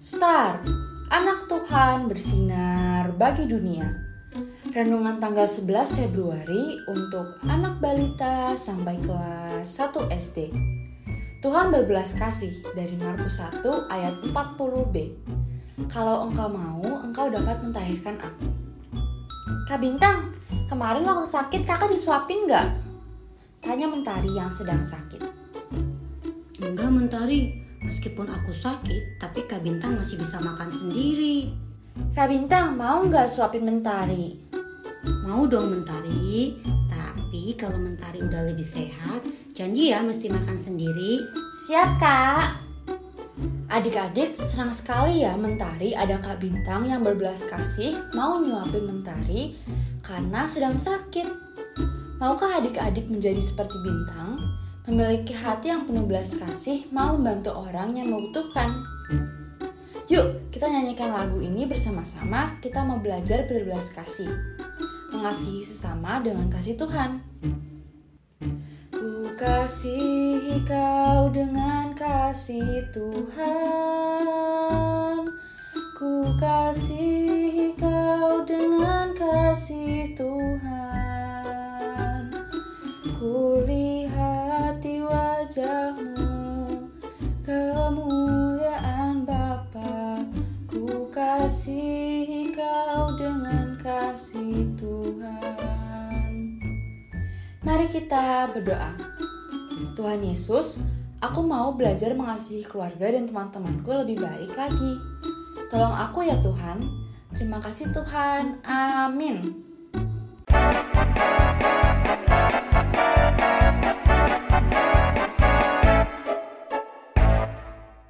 Star, anak Tuhan bersinar bagi dunia. Renungan tanggal 11 Februari untuk anak balita sampai kelas 1 SD. Tuhan berbelas kasih dari Markus 1 ayat 40b. Kalau engkau mau, engkau dapat mentahirkan aku. Kak Bintang, kemarin waktu sakit kakak disuapin nggak? Tanya Mentari yang sedang sakit. Enggak Mentari, meskipun aku sakit, tapi Kak Bintang masih bisa makan sendiri. Kak Bintang, mau nggak suapin Mentari? Mau dong Mentari, tapi kalau Mentari udah lebih sehat, janji ya mesti makan sendiri. Siap kak. Adik-adik senang sekali ya Mentari ada Kak Bintang yang berbelas kasih mau nyuapin Mentari karena sedang sakit. Maukah adik-adik menjadi seperti Bintang? Memiliki hati yang penuh belas kasih mau membantu orang yang membutuhkan. Yuk, kita nyanyikan lagu ini bersama-sama. Kita mau belajar berbelas kasih. Mengasihi sesama dengan kasih Tuhan. Ku kasihi kau dengan kasih Tuhan Ku kasihi kau dengan kasih Tuhan kemuliaan Bapa Ku kasihi kau dengan kasih Tuhan Mari kita berdoa. Tuhan Yesus, aku mau belajar mengasihi keluarga dan teman-temanku lebih baik lagi. Tolong aku ya Tuhan. Terima kasih Tuhan. Amin.